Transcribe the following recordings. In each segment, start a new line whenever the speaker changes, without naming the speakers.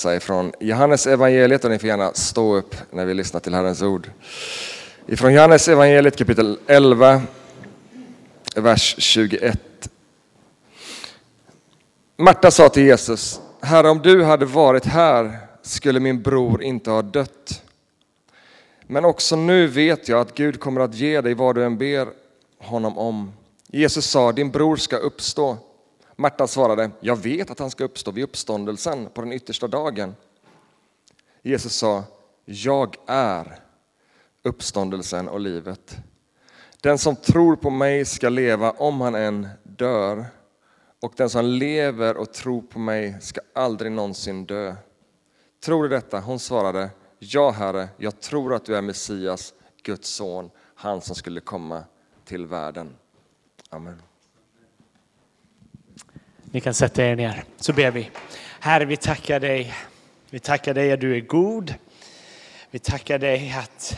läsa ifrån Johannes evangeliet och ni får gärna stå upp när vi lyssnar till Herrens ord. Ifrån Johannes evangeliet kapitel 11, vers 21. Marta sa till Jesus, Herre om du hade varit här skulle min bror inte ha dött. Men också nu vet jag att Gud kommer att ge dig vad du än ber honom om. Jesus sa, din bror ska uppstå. Marta svarade, jag vet att han ska uppstå vid uppståndelsen på den yttersta dagen. Jesus sa, jag är uppståndelsen och livet. Den som tror på mig ska leva om han än dör och den som lever och tror på mig ska aldrig någonsin dö. Tror du detta? Hon svarade, ja Herre, jag tror att du är Messias, Guds son, han som skulle komma till världen. Amen.
Ni kan sätta er ner, så ber vi. Herre, vi tackar dig. Vi tackar dig att du är god. Vi tackar dig att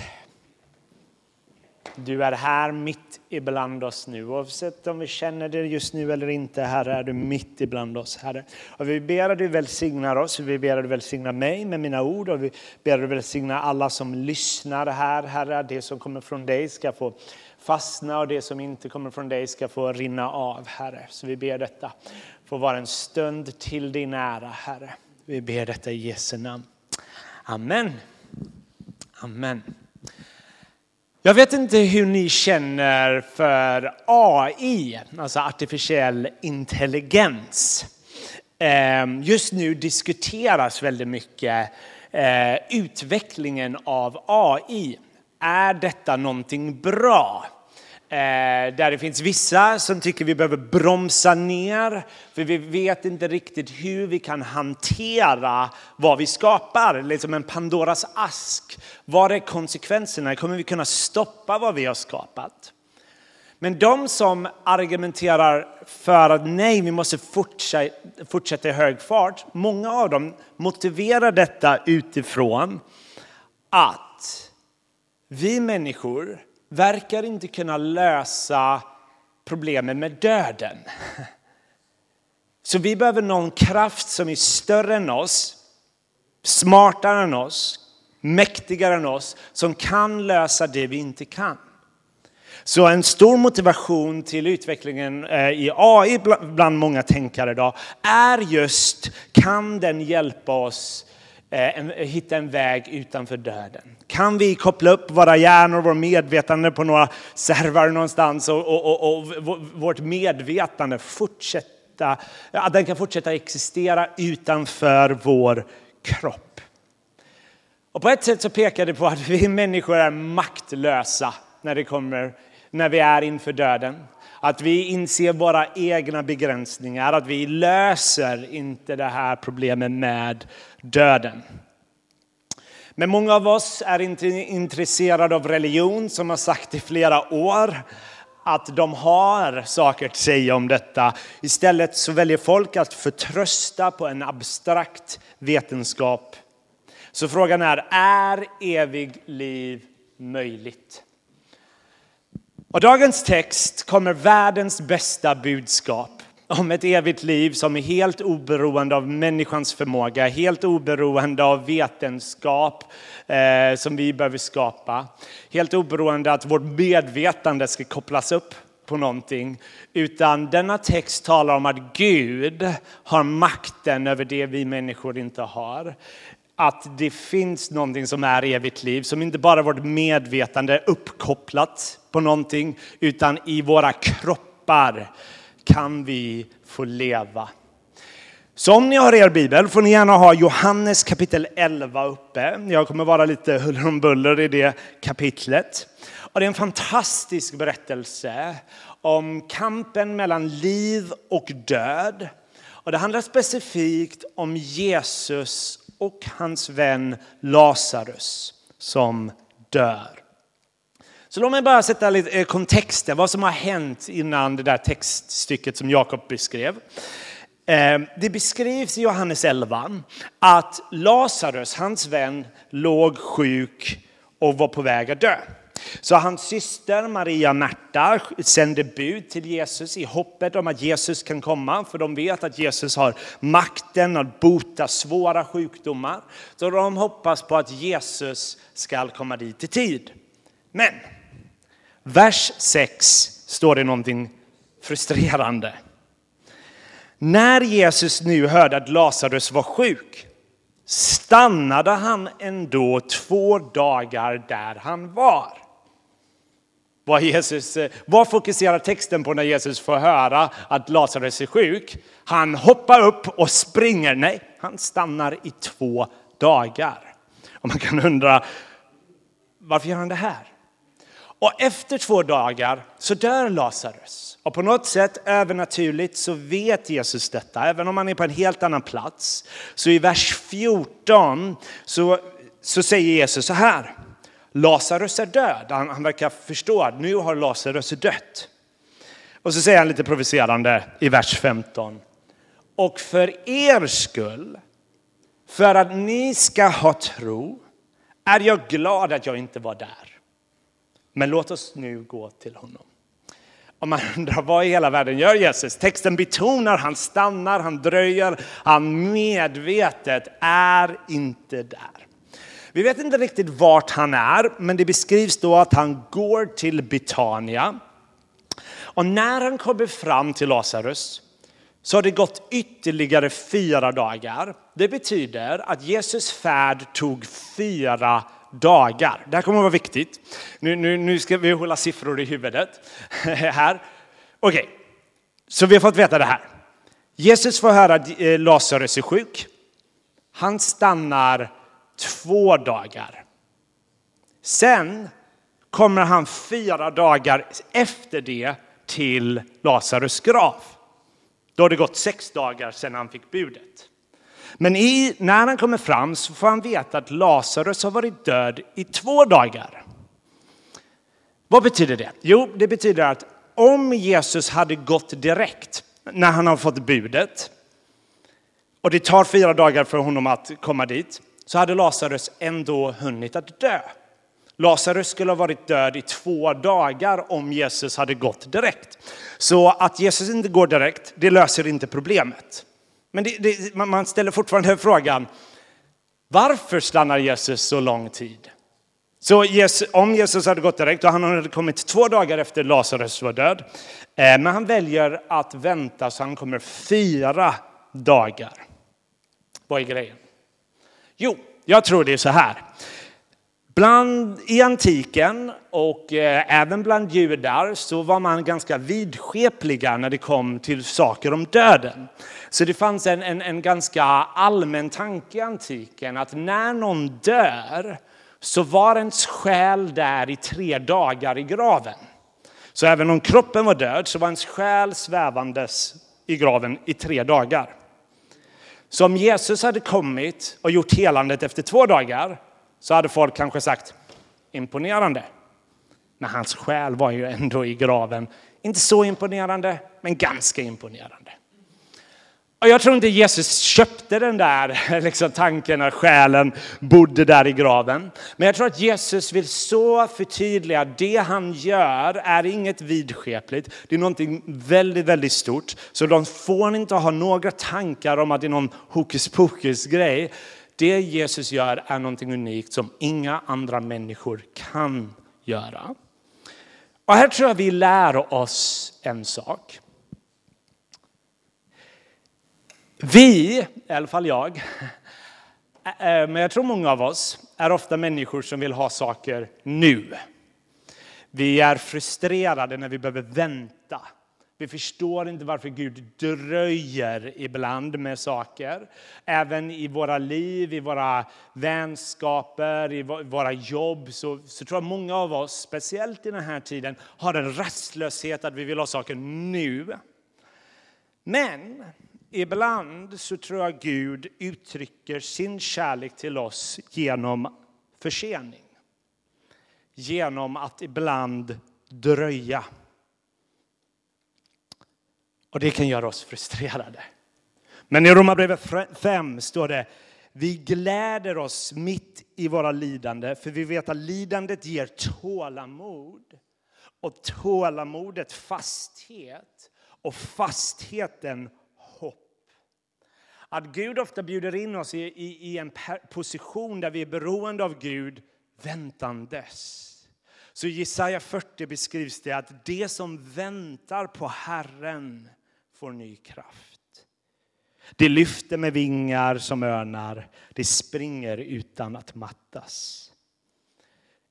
du är här mitt ibland oss nu. Oavsett om vi känner det just nu eller inte, Herre, är du mitt ibland oss, Herre. Och vi ber att du välsignar oss, vi ber att du välsignar mig med mina ord och vi ber att du välsignar alla som lyssnar här, Herre. Det som kommer från dig ska få fastna och det som inte kommer från dig ska få rinna av, Herre. Så vi ber detta få vara en stund till din ära, Herre. Vi ber detta i Jesu namn. Amen. Amen. Jag vet inte hur ni känner för AI, alltså artificiell intelligens. Ehm, just nu diskuteras väldigt mycket eh, utvecklingen av AI. Är detta någonting bra? Eh, där det finns vissa som tycker vi behöver bromsa ner, för vi vet inte riktigt hur vi kan hantera vad vi skapar, liksom en Pandoras ask. Vad är konsekvenserna? Kommer vi kunna stoppa vad vi har skapat? Men de som argumenterar för att nej, vi måste fortsätta i hög fart, många av dem motiverar detta utifrån att vi människor verkar inte kunna lösa problemen med döden. Så vi behöver någon kraft som är större än oss, smartare än oss, mäktigare än oss, som kan lösa det vi inte kan. Så en stor motivation till utvecklingen eh, i AI bland många tänkare idag är just, kan den hjälpa oss Eh, eh, hitta en väg utanför döden? Kan vi koppla upp våra hjärnor och vårt medvetande på några servar någonstans och, och, och, och vårt medvetande fortsätta, att den kan fortsätta existera utanför vår kropp? Och på ett sätt så pekar det på att vi människor är maktlösa när, det kommer, när vi är inför döden. Att vi inser våra egna begränsningar, att vi löser inte det här problemet med döden. Men många av oss är inte intresserade av religion som har sagt i flera år att de har saker att säga om detta. Istället så väljer folk att förtrösta på en abstrakt vetenskap. Så frågan är, är evig liv möjligt? Och dagens text kommer världens bästa budskap om ett evigt liv som är helt oberoende av människans förmåga, helt oberoende av vetenskap eh, som vi behöver skapa. Helt oberoende att vårt medvetande ska kopplas upp på någonting. Utan denna text talar om att Gud har makten över det vi människor inte har att det finns någonting som är evigt liv, som inte bara vårt medvetande är uppkopplat på någonting, utan i våra kroppar kan vi få leva. Så om ni har er bibel får ni gärna ha Johannes kapitel 11 uppe. Jag kommer vara lite huller om buller i det kapitlet. Och det är en fantastisk berättelse om kampen mellan liv och död. Och det handlar specifikt om Jesus och hans vän Lazarus som dör. Så låt mig bara sätta lite eh, kontexter. vad som har hänt innan det där textstycket som Jakob beskrev. Eh, det beskrivs i Johannes 11 att Lazarus, hans vän, låg sjuk och var på väg att dö. Så hans syster Maria Märta sände bud till Jesus i hoppet om att Jesus kan komma, för de vet att Jesus har makten att bota svåra sjukdomar. Så de hoppas på att Jesus ska komma dit i tid. Men vers 6 står det någonting frustrerande. När Jesus nu hörde att Lazarus var sjuk stannade han ändå två dagar där han var. Vad, Jesus, vad fokuserar texten på när Jesus får höra att Lazarus är sjuk? Han hoppar upp och springer. Nej, han stannar i två dagar. Och man kan undra, varför gör han det här? Och efter två dagar så dör Lazarus. Och på något sätt övernaturligt så vet Jesus detta, även om han är på en helt annan plats. Så i vers 14 så, så säger Jesus så här. Lazarus är död. Han, han verkar förstå att nu har Lazarus dött. Och så säger han lite provocerande i vers 15. Och för er skull, för att ni ska ha tro, är jag glad att jag inte var där. Men låt oss nu gå till honom. Om man undrar vad i hela världen gör Jesus? Texten betonar, han stannar, han dröjer, han medvetet är inte där. Vi vet inte riktigt vart han är, men det beskrivs då att han går till Betania. Och när han kommer fram till Lazarus så har det gått ytterligare fyra dagar. Det betyder att Jesus färd tog fyra dagar. Det här kommer att vara viktigt. Nu, nu, nu ska vi hålla siffror i huvudet här. Okej, okay. så vi har fått veta det här. Jesus får höra att eh, Lazarus är sjuk. Han stannar två dagar. Sen kommer han fyra dagar efter det till Lazarus grav. Då har det gått sex dagar sedan han fick budet. Men i, när han kommer fram så får han veta att Lazarus har varit död i två dagar. Vad betyder det? Jo, det betyder att om Jesus hade gått direkt när han har fått budet och det tar fyra dagar för honom att komma dit så hade Lazarus ändå hunnit att dö. Lazarus skulle ha varit död i två dagar om Jesus hade gått direkt. Så att Jesus inte går direkt, det löser inte problemet. Men det, det, man ställer fortfarande frågan, varför stannar Jesus så lång tid? Så Jesus, om Jesus hade gått direkt, och han hade kommit två dagar efter Lazarus var död, eh, men han väljer att vänta så han kommer fyra dagar. Vad är grejen? Jo, jag tror det är så här. Bland, I antiken och eh, även bland judar så var man ganska vidskepliga när det kom till saker om döden. Så det fanns en, en, en ganska allmän tanke i antiken att när någon dör så var ens själ där i tre dagar i graven. Så även om kroppen var död så var ens själ svävandes i graven i tre dagar. Så om Jesus hade kommit och gjort helandet efter två dagar så hade folk kanske sagt imponerande. Men hans själ var ju ändå i graven. Inte så imponerande, men ganska imponerande. Och jag tror inte Jesus köpte den där liksom, tanken när själen bodde där i graven. Men jag tror att Jesus vill så förtydliga att det han gör är inget vidskepligt. Det är någonting väldigt, väldigt stort. Så de får inte ha några tankar om att det är någon hokus pokus grej. Det Jesus gör är någonting unikt som inga andra människor kan göra. Och här tror jag vi lär oss en sak. Vi, i alla fall jag, eh, men jag tror många av oss, är ofta människor som vill ha saker nu. Vi är frustrerade när vi behöver vänta. Vi förstår inte varför Gud dröjer ibland med saker. Även i våra liv, i våra vänskaper, i våra jobb så, så tror jag många av oss, speciellt i den här tiden, har en rastlöshet att vi vill ha saker nu. Men ibland så tror jag Gud uttrycker sin kärlek till oss genom försening. Genom att ibland dröja. Och det kan göra oss frustrerade. Men i Romarbrevet 5 står det Vi gläder oss mitt i våra lidande, för vi vet att lidandet ger tålamod. Och tålamodet fasthet och fastheten. Att Gud ofta bjuder in oss i, i, i en position där vi är beroende av Gud väntandes. Så i Jesaja 40 beskrivs det att det som väntar på Herren får ny kraft. Det lyfter med vingar som örnar, det springer utan att mattas.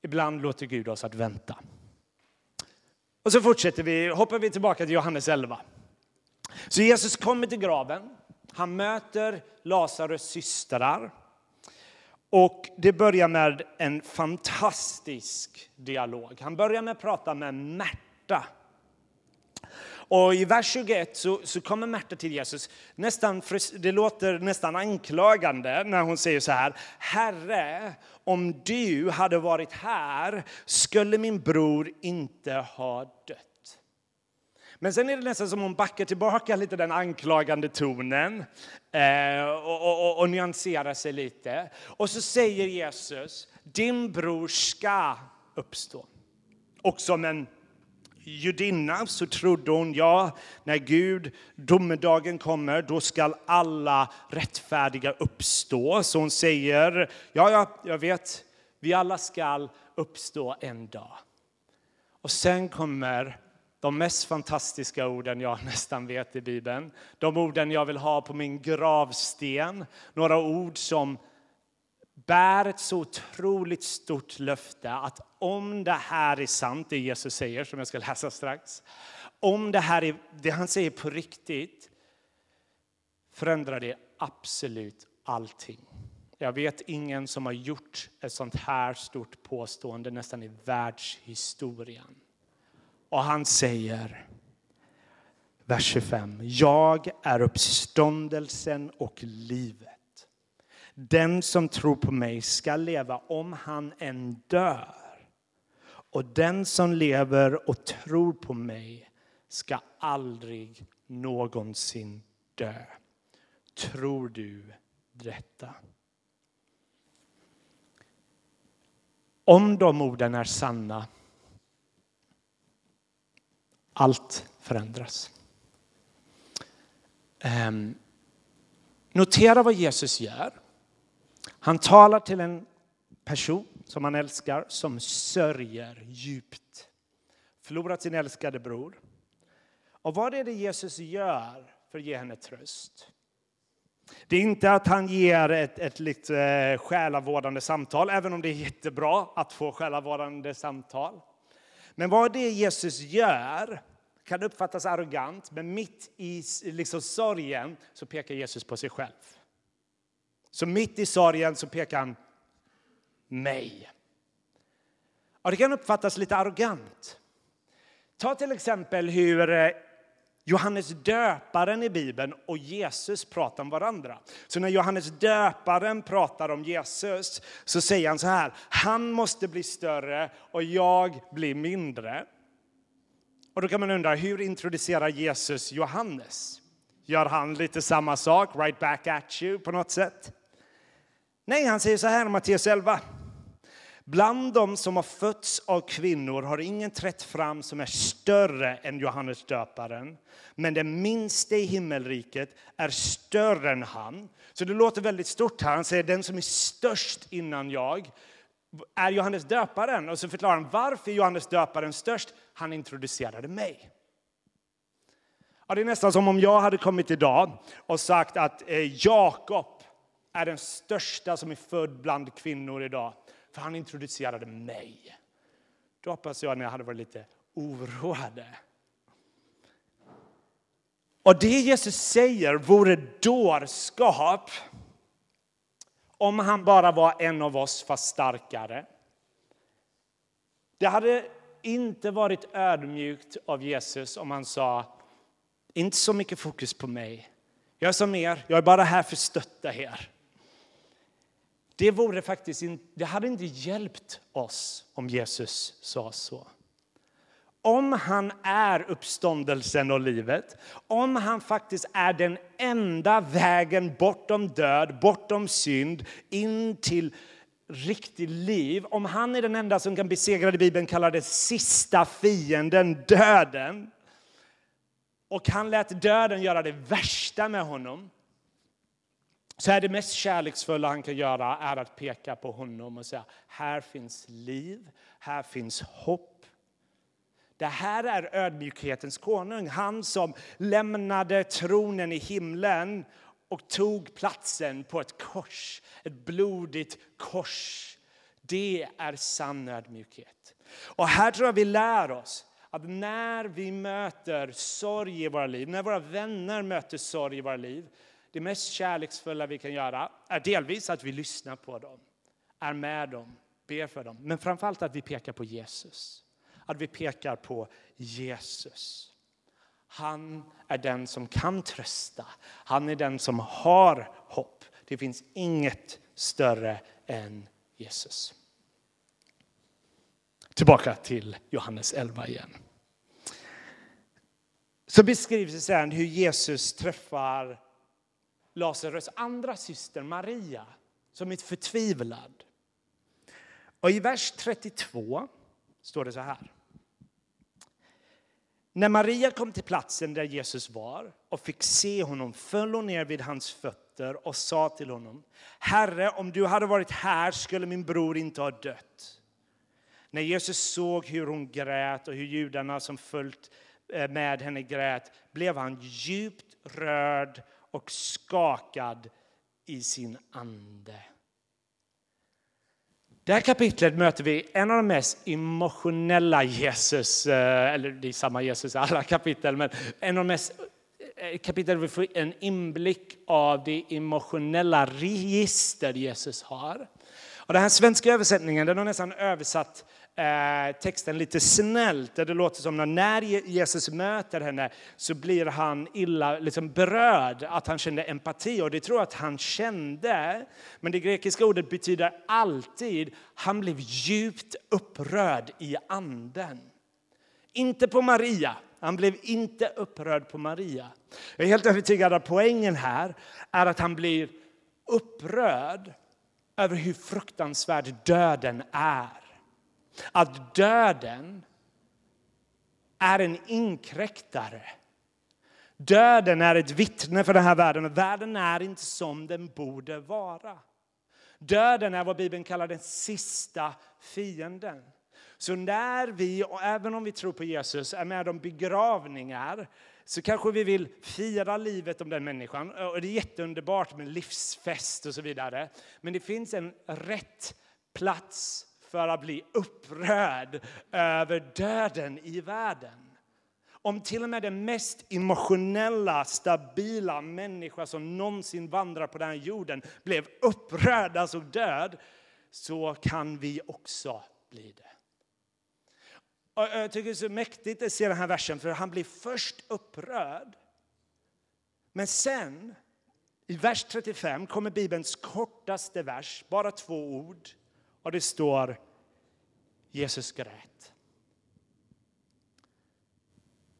Ibland låter Gud oss att vänta. Och så fortsätter vi, hoppar vi tillbaka till Johannes 11. Så Jesus kommer till graven. Han möter Lazarus systrar. Och det börjar med en fantastisk dialog. Han börjar med att prata med Märta. Och i vers 21 så, så kommer Märta till Jesus. Nästan, det låter nästan anklagande när hon säger så här. Herre, om du hade varit här skulle min bror inte ha dött. Men sen är det nästan som hon backar tillbaka lite den anklagande tonen eh, och, och, och nyanserar sig lite. Och så säger Jesus, din bror ska uppstå. Och som en judinna så trodde hon, ja, när Gud, domedagen kommer, då ska alla rättfärdiga uppstå. Så hon säger, ja, ja, jag vet, vi alla ska uppstå en dag. Och sen kommer de mest fantastiska orden jag nästan vet i Bibeln. De orden jag vill ha på min gravsten. Några ord som bär ett så otroligt stort löfte att om det här är sant, det Jesus säger, som jag ska läsa strax. Om det här är det han säger på riktigt, förändrar det absolut allting. Jag vet ingen som har gjort ett sånt här stort påstående nästan i världshistorien. Och han säger, vers 25, jag är uppståndelsen och livet. Den som tror på mig ska leva om han än dör. Och den som lever och tror på mig ska aldrig någonsin dö. Tror du detta? Om de orden är sanna allt förändras. Ehm, notera vad Jesus gör. Han talar till en person som han älskar som sörjer djupt. Förlorat sin älskade bror. Och vad är det Jesus gör för att ge henne tröst? Det är inte att han ger ett, ett lite eh, själavårdande samtal, även om det är jättebra att få själavårdande samtal. Men vad det Jesus gör kan uppfattas arrogant, men mitt i liksom sorgen så pekar Jesus på sig själv. Så mitt i sorgen så pekar han mig. Och det kan uppfattas lite arrogant. Ta till exempel hur eh, Johannes döparen i Bibeln och Jesus pratar om varandra. Så när Johannes döparen pratar om Jesus så säger han så här, han måste bli större och jag blir mindre. Och då kan man undra, hur introducerar Jesus Johannes? Gör han lite samma sak, right back at you på något sätt? Nej, han säger så här i Matteus 11. Bland dem som har fötts av kvinnor har ingen trätt fram som är större än Johannes döparen. Men den minste i himmelriket är större än han. Så det låter väldigt stort här. Han säger den som är störst innan jag är Johannes döparen. Och så förklarar han varför Johannes döparen störst. Han introducerade mig. Ja, det är nästan som om jag hade kommit idag och sagt att eh, Jakob är den största som är född bland kvinnor idag. För han introducerade mig. Då hoppas jag att ni hade varit lite oroade. Och det Jesus säger vore dårskap om han bara var en av oss, fast starkare. Det hade inte varit ödmjukt av Jesus om han sa inte så mycket fokus på mig. Jag är som er, jag är bara här för att stötta er. Det, vore faktiskt in, det hade inte hjälpt oss om Jesus sa så. om han är uppståndelsen och livet, om han faktiskt är den enda vägen bortom död, bortom synd, in till riktigt liv, om han är den enda som kan besegra det Bibeln kallar det sista fienden, döden, och han lät döden göra det värsta med honom, så är det mest kärleksfulla han kan göra är att peka på honom och säga, här finns liv, här finns hopp, det här är ödmjukhetens konung, han som lämnade tronen i himlen och tog platsen på ett kors, ett blodigt kors. Det är sann ödmjukhet. Och här tror jag vi lär oss att när vi möter sorg i våra liv, när våra vänner möter sorg i våra liv, det mest kärleksfulla vi kan göra är delvis att vi lyssnar på dem, är med dem, ber för dem, men framförallt att vi pekar på Jesus att vi pekar på Jesus. Han är den som kan trösta. Han är den som har hopp. Det finns inget större än Jesus. Tillbaka till Johannes 11 igen. Så beskrivs det sen hur Jesus träffar Lazarus andra syster Maria som är förtvivlad. Och i vers 32 står det så här. När Maria kom till platsen där Jesus var och fick se honom föll hon ner vid hans fötter och sa till honom Herre, om du hade varit här skulle min bror inte ha dött. När Jesus såg hur hon grät och hur judarna som följt eh, med henne grät blev han djupt rörd och skakad i sin ande. Det här kapitlet möter vi en av de mest emotionella Jesus, eh, eller det är samma Jesus i alla kapitel, men en av de mest eh, kapitel vi får en inblick av det emotionella register Jesus har. Och den här svenska översättningen den har nästan översatt Eh, Eh, texten lite snällt. Där det låter som att när Jesus möter henne så blir han illa liksom berörd, att han kände empati. Och det tror jag att han kände. Men det grekiska ordet betyder alltid, han blev djupt upprörd i anden. Inte på Maria. Han blev inte upprörd på Maria. Jag är helt övertygad att poängen här är att han blir upprörd över hur fruktansvärd döden är. Att döden är en inkräktare. Döden är ett vittne för den här världen och världen är inte som den borde vara. Döden är vad Bibeln kallar den sista fienden. Så när vi, och även om vi tror på Jesus, är med om begravningar så kanske vi vill fira livet om den människan. Och det är jätteunderbart med livsfest och så vidare. Men det finns en rätt plats för att bli upprörd över döden i världen. Om till och med den mest emotionella, stabila människa som någonsin vandrar på den här jorden blev upprörd, alltså död, så kan vi också bli det. Och eh, jag tycker det är så mäktigt att se den här versen, för han blir först upprörd. Men sen, i vers 35, kommer Bibelns kortaste vers, bara två ord. Och det står Jesus grät.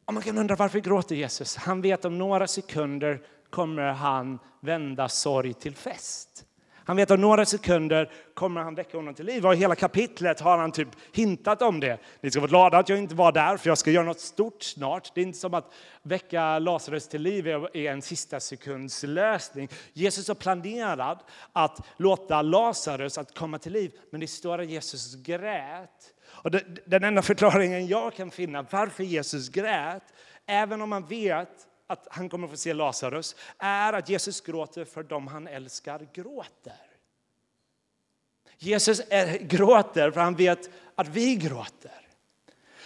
Och man kan undra varför gråter Jesus? Han vet om några sekunder kommer han vända sorg till fest. Han vet att några sekunder kommer han väcka honom till liv. Och i hela kapitlet har han typ hintat om det. Ni ska vara glada att jag inte var där, för jag ska göra något stort snart. Det är inte som att väcka Lazarus till liv är en sista sekunds lösning. Jesus har planerat att låta Lazarus att komma till liv, men det står att Jesus grät. Och den enda förklaringen jag kan finna varför Jesus grät, även om man vet att han kommer få se Lazarus är att Jesus gråter för dem han älskar gråter. Jesus är, gråter för han vet att vi gråter.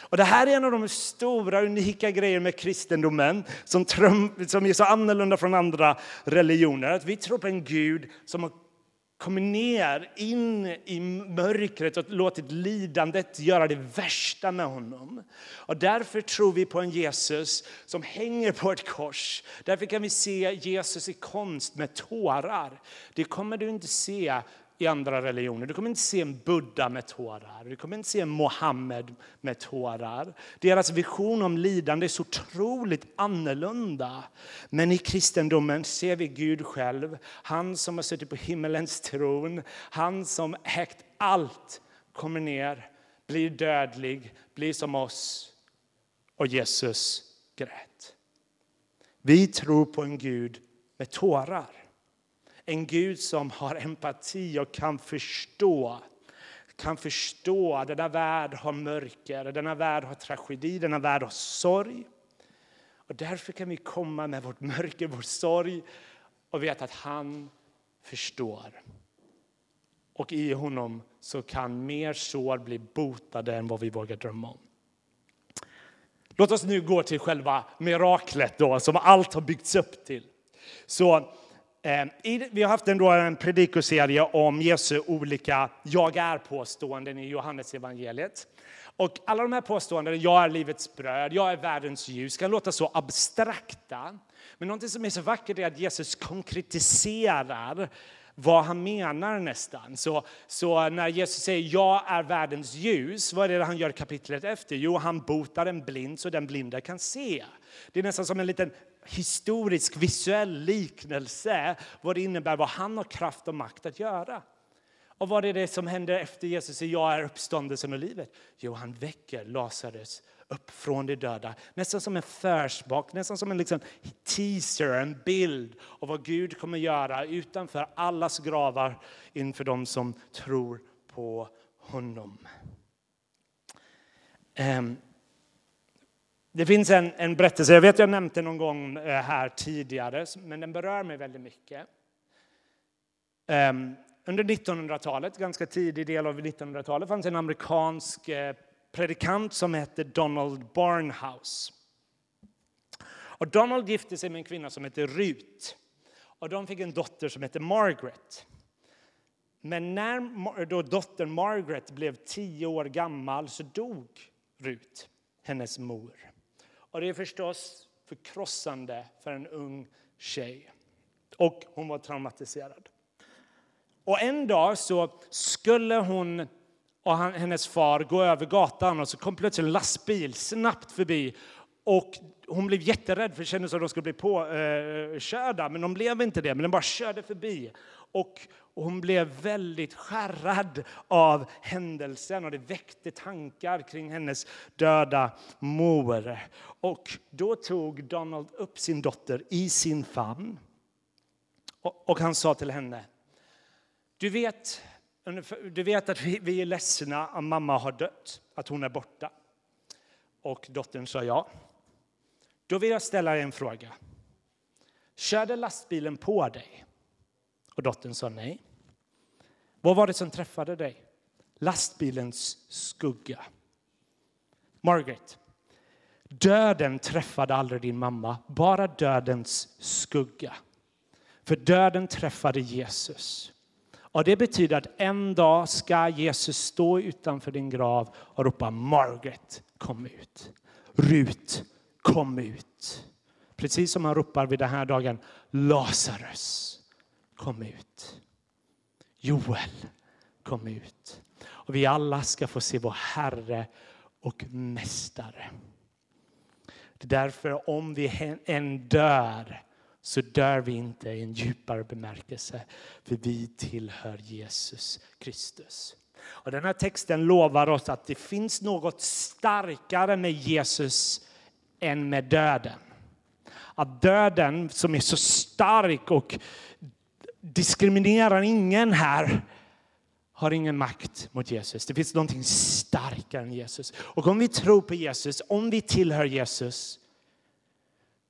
Och det här är en av de stora, unika grejerna med kristendomen som, som är så annorlunda från andra religioner. Att vi tror på en Gud som har kommit ner in i mörkret och låtit lidandet göra det värsta med honom. Och därför tror vi på en Jesus som hänger på ett kors. Därför kan vi se Jesus i konst med tårar. Det kommer du inte se i andra religioner. Du kommer inte se en Buddha med tårar. Du kommer inte se en Mohammed med tårar. Deras vision om lidande är så otroligt annorlunda. Men i kristendomen ser vi Gud själv. Han som har suttit på himmelens tron. Han som ägt allt kommer ner, blir dödlig, blir som oss. Och Jesus grät. Vi tror på en Gud med tårar. En Gud som har empati och kan förstå kan förstå att denna värld har mörker, denna värld har tragedi, denna värld har sorg. Och därför kan vi komma med vårt mörker, vår sorg och veta att han förstår. Och i honom så kan mer sår bli botade än vad vi vågar drömma om. Låt oss nu gå till själva miraklet då, som allt har byggts upp till. Så Eh, vi har haft en, en predikoserie om Jesu olika jag är-påståenden i Johannes evangeliet. Och alla de här påståendena, jag är livets bröd, jag är världens ljus, kan låta så abstrakta. Men något som är så vackert är att Jesus konkretiserar vad han menar nästan. Så, så när Jesus säger jag är världens ljus, vad är det han gör kapitlet efter? Jo, han botar en blind så den blinda kan se. Det är nästan som en liten historisk, visuell liknelse vad det innebär, vad han har kraft och makt att göra. Och vad är det som händer efter Jesus säger jag är uppståndelsen och livet? Jo, han väcker Lazarus upp från de döda. Nästan som en försmak, nästan som en liksom teaser, en bild av vad Gud kommer göra utanför allas gravar inför dem som tror på honom. Um, det finns en, en berättelse, jag vet att jag nämnt den någon gång eh, här tidigare, men den berör mig väldigt mycket. Ehm, under 1900-talet, ganska tidig del av 1900-talet, fanns en amerikansk eh, predikant som hette Donald Barnhouse. Och Donald gifte sig med en kvinna som hette Rut. Och de fick en dotter som hette Margaret. Men när då dottern Margaret blev tio år gammal så dog Rut, hennes mor. Och det är förstås förkrossande för en ung tjej. Och hon var traumatiserad. Och en dag så skulle hon och hennes far gå över gatan och så kom plötsligt en lastbil snabbt förbi. Och hon blev jätterädd för det kändes som att de skulle bli påkörda. Eh, men de blev inte det, men de bara körde förbi. Och hon blev väldigt skärrad av händelsen och det väckte tankar kring hennes döda mor. Och då tog Donald upp sin dotter i sin famn och han sa till henne, du vet, du vet att vi, vi är ledsna att mamma har dött, att hon är borta. Och dottern sa ja. Då vill jag ställa dig en fråga. Körde lastbilen på dig? Och dottern sa nej. Vad var det som träffade dig? Lastbilens skugga. Margaret, döden träffade aldrig din mamma, bara dödens skugga. För döden träffade Jesus. Och Det betyder att en dag ska Jesus stå utanför din grav och ropa Margaret, kom ut. Rut, kom ut. Precis som han ropar vid den här dagen Lazarus, kom ut. Joel, kom ut. Och vi alla ska få se vår Herre och Mästare. Det är därför om vi än dör så dör vi inte i en djupare bemärkelse, för vi tillhör Jesus Kristus. Och den här texten lovar oss att det finns något starkare med Jesus än med döden. Att döden som är så stark och diskriminerar ingen här har ingen makt mot Jesus. Det finns någonting starkare än Jesus. Och om vi tror på Jesus, om vi tillhör Jesus,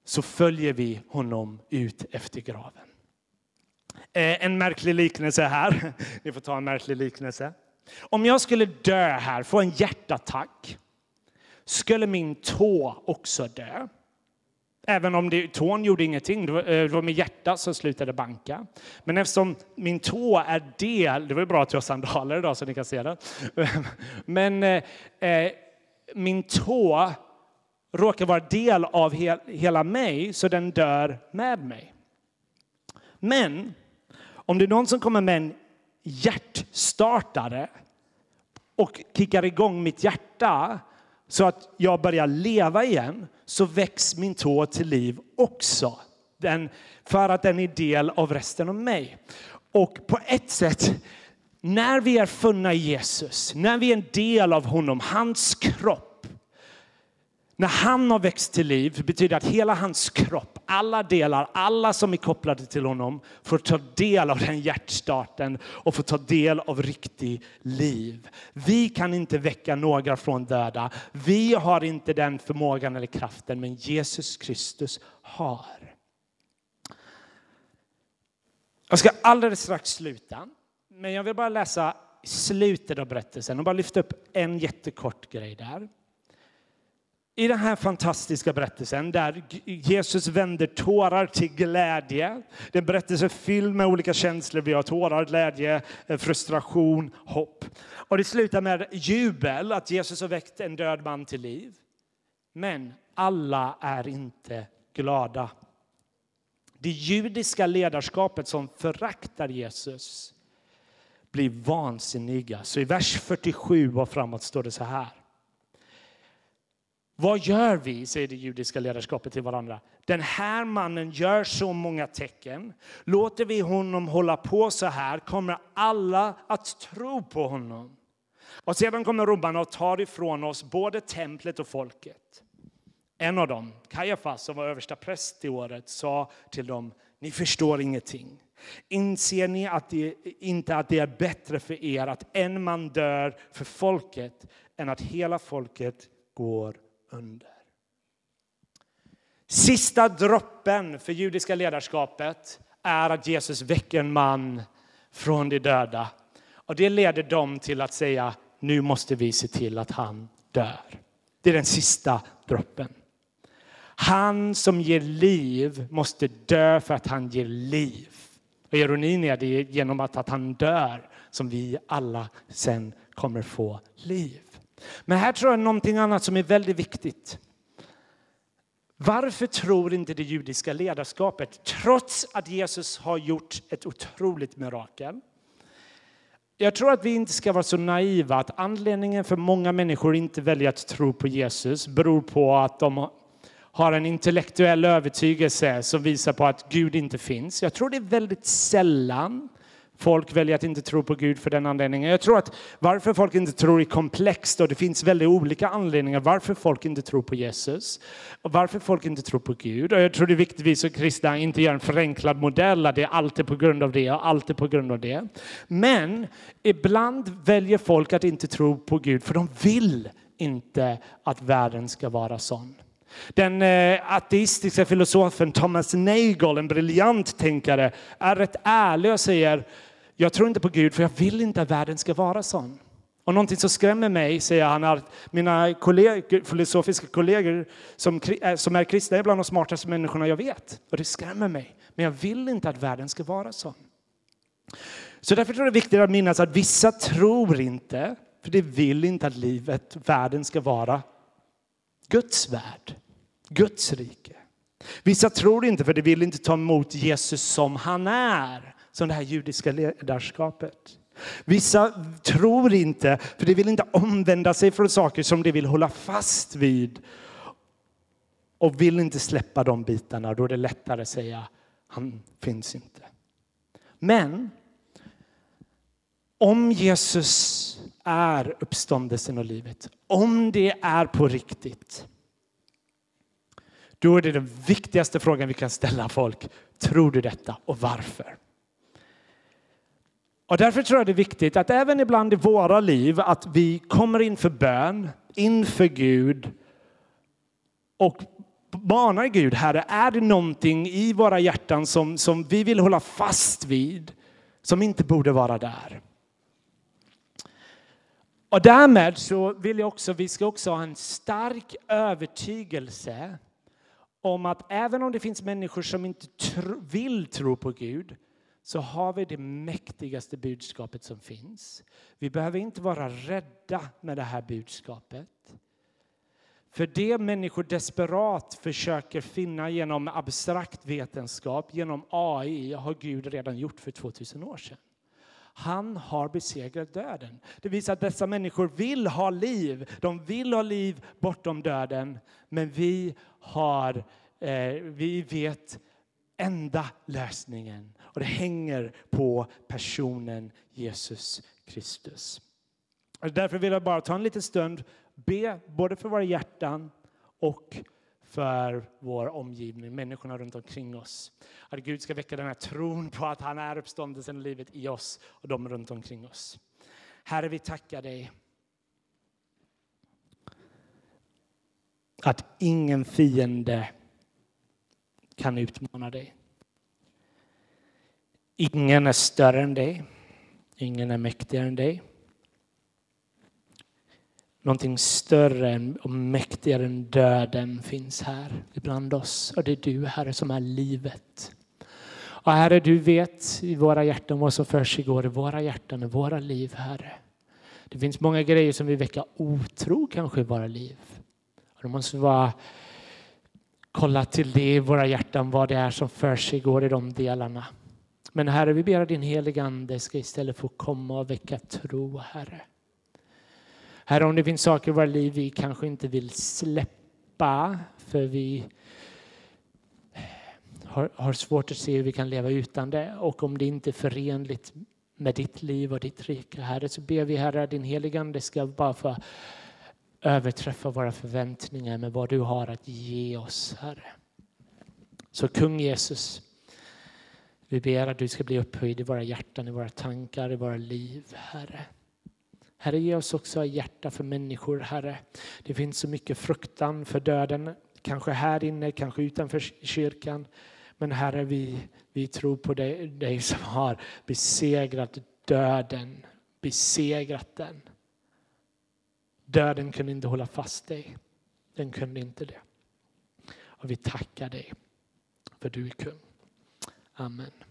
så följer vi honom ut efter graven. Eh, en märklig liknelse här. Ni får ta en märklig liknelse. Om jag skulle dö här, få en hjärtattack, skulle min tå också dö. Även om det, tån gjorde ingenting, det var, eh, det var mitt hjärta som slutade banka. Men eftersom min tå är del, det var ju bra att jag har sandaler idag så ni kan se det. Men eh, eh, min tå råkar vara del av he, hela mig så den dör med mig. Men om det är någon som kommer med en hjärtstartare och kickar igång mitt hjärta så att jag börjar leva igen så väcks min tå till liv också. Den, för att den är del av resten av mig. Och på ett sätt, när vi är funna i Jesus, när vi är en del av honom, hans kropp, när han har växt till liv betyder det att hela hans kropp, alla delar, alla som är kopplade till honom får ta del av den hjärtstarten och får ta del av riktigt liv. Vi kan inte väcka några från döda. Vi har inte den förmågan eller kraften, men Jesus Kristus har. Jag ska alldeles strax sluta, men jag vill bara läsa slutet av berättelsen och bara lyfta upp en jättekort grej där. I den här fantastiska berättelsen där Jesus vänder tårar till glädje. Det är en berättelse fylld med olika känslor. Vi har tårar, glädje, eh, frustration, hopp. Och det slutar med jubel, att Jesus har väckt en död man till liv. Men alla är inte glada. Det judiska ledarskapet som föraktar Jesus blir vansinniga. Så i vers 47 och framåt står det så här. Vad gör vi, säger det judiska ledarskapet till varandra. Den här mannen gör så många tecken. Låter vi honom hålla på så här kommer alla att tro på honom. Och sedan kommer romarna och tar ifrån oss både templet och folket. En av dem, Kajafas, som var översta präst i året, sa till dem, ni förstår ingenting. Inser ni att det, inte att det är bättre för er att en man dör för folket än att hela folket går under. Sista droppen för judiska ledarskapet är att Jesus väcker en man från de döda. Och det leder dem till att säga nu måste vi se till att han dör. Det är den sista droppen. Han som ger liv måste dö för att han ger liv. Och ironin är det genom att, att han dör som vi alla sen kommer få liv. Men här tror jag någonting annat som är väldigt viktigt. Varför tror inte det judiska ledarskapet, trots att Jesus har gjort ett otroligt mirakel, jag tror att vi inte ska vara så naiva att anledningen för många människor inte väljer att tro på Jesus beror på att de har en intellektuell övertygelse som visar på att Gud inte finns. Jag tror det är väldigt sällan folk väljer att inte tro på Gud för den anledningen. Jag tror att varför folk inte tror är komplext och det finns väldigt olika anledningar varför folk inte tror på Jesus och varför folk inte tror på Gud. Och jag tror det är viktigt att vi som kristna inte gör en förenklad modell att det är alltid på grund av det och alltid på grund av det. Men ibland väljer folk att inte tro på Gud för de vill inte att världen ska vara sån. Den eh, ateistiska filosofen Thomas Nagel, en briljant tänkare, är rätt ärlig och säger jag tror inte på Gud för jag vill inte att världen ska vara sån. Och någonting som skrämmer mig, säger han, är att mina kollegor, filosofiska kollegor som, eh, som är kristna är bland de smartaste människorna jag vet. Och det skrämmer mig. Men jag vill inte att världen ska vara sån. Så därför tror jag det är viktigt att minnas att vissa tror inte, för de vill inte att livet, världen ska vara Guds värld, Guds rike. Vissa tror inte för de vill inte ta emot Jesus som han är som det här judiska ledarskapet. Vissa tror inte, för de vill inte omvända sig från saker som de vill hålla fast vid och vill inte släppa de bitarna. Då är det lättare att säga han finns inte. Men om Jesus är uppståndelsen och livet, om det är på riktigt, då är det den viktigaste frågan vi kan ställa folk. Tror du detta och varför? Och därför tror jag det är viktigt att även ibland i våra liv att vi kommer inför bön, inför Gud och manar Gud, Herre, är det någonting i våra hjärtan som, som vi vill hålla fast vid som inte borde vara där? Och därmed så vill jag också, vi ska också ha en stark övertygelse om att även om det finns människor som inte tro, vill tro på Gud så har vi det mäktigaste budskapet som finns. Vi behöver inte vara rädda med det här budskapet. För det människor desperat försöker finna genom abstrakt vetenskap, genom AI, har Gud redan gjort för 2000 år sedan. Han har besegrat döden. Det visar att dessa människor vill ha liv. De vill ha liv bortom döden. Men vi har, eh, vi vet enda lösningen. Och det hänger på personen Jesus Kristus. Därför vill jag bara ta en liten stund, be både för våra hjärtan och för vår omgivning, människorna runt omkring oss. Att Gud ska väcka den här tron på att han är uppståndelsen i livet i oss och de runt omkring oss. Herre, vi tackar dig. Att ingen fiende kan utmana dig. Ingen är större än dig. Ingen är mäktigare än dig. Någonting större och mäktigare än döden finns här ibland oss. Och det är du, Herre, som är livet. Och Herre, du vet i våra hjärtan vad som försiggår i våra hjärtan, och våra liv, Herre. Det finns många grejer som vill väcka otro kanske i våra liv. Och då måste vara kolla till det i våra hjärtan, vad det är som försiggår i de delarna. Men Herre, vi ber att din heliga Ande ska istället få komma och väcka tro, Herre. Herre, om det finns saker i våra liv vi kanske inte vill släppa för vi har, har svårt att se hur vi kan leva utan det och om det inte är förenligt med ditt liv och ditt rike, Herre, så ber vi Herre att din heligande ska bara få överträffa våra förväntningar med vad du har att ge oss, Herre. Så kung Jesus, vi ber att du ska bli upphöjd i våra hjärtan, i våra tankar, i våra liv, Herre. Herre, ge oss också hjärta för människor, Herre. Det finns så mycket fruktan för döden, kanske här inne, kanske utanför kyrkan. Men Herre, vi, vi tror på dig, dig som har besegrat döden, besegrat den. Döden kunde inte hålla fast dig. Den kunde inte det. Och vi tackar dig för du är kung. Amen.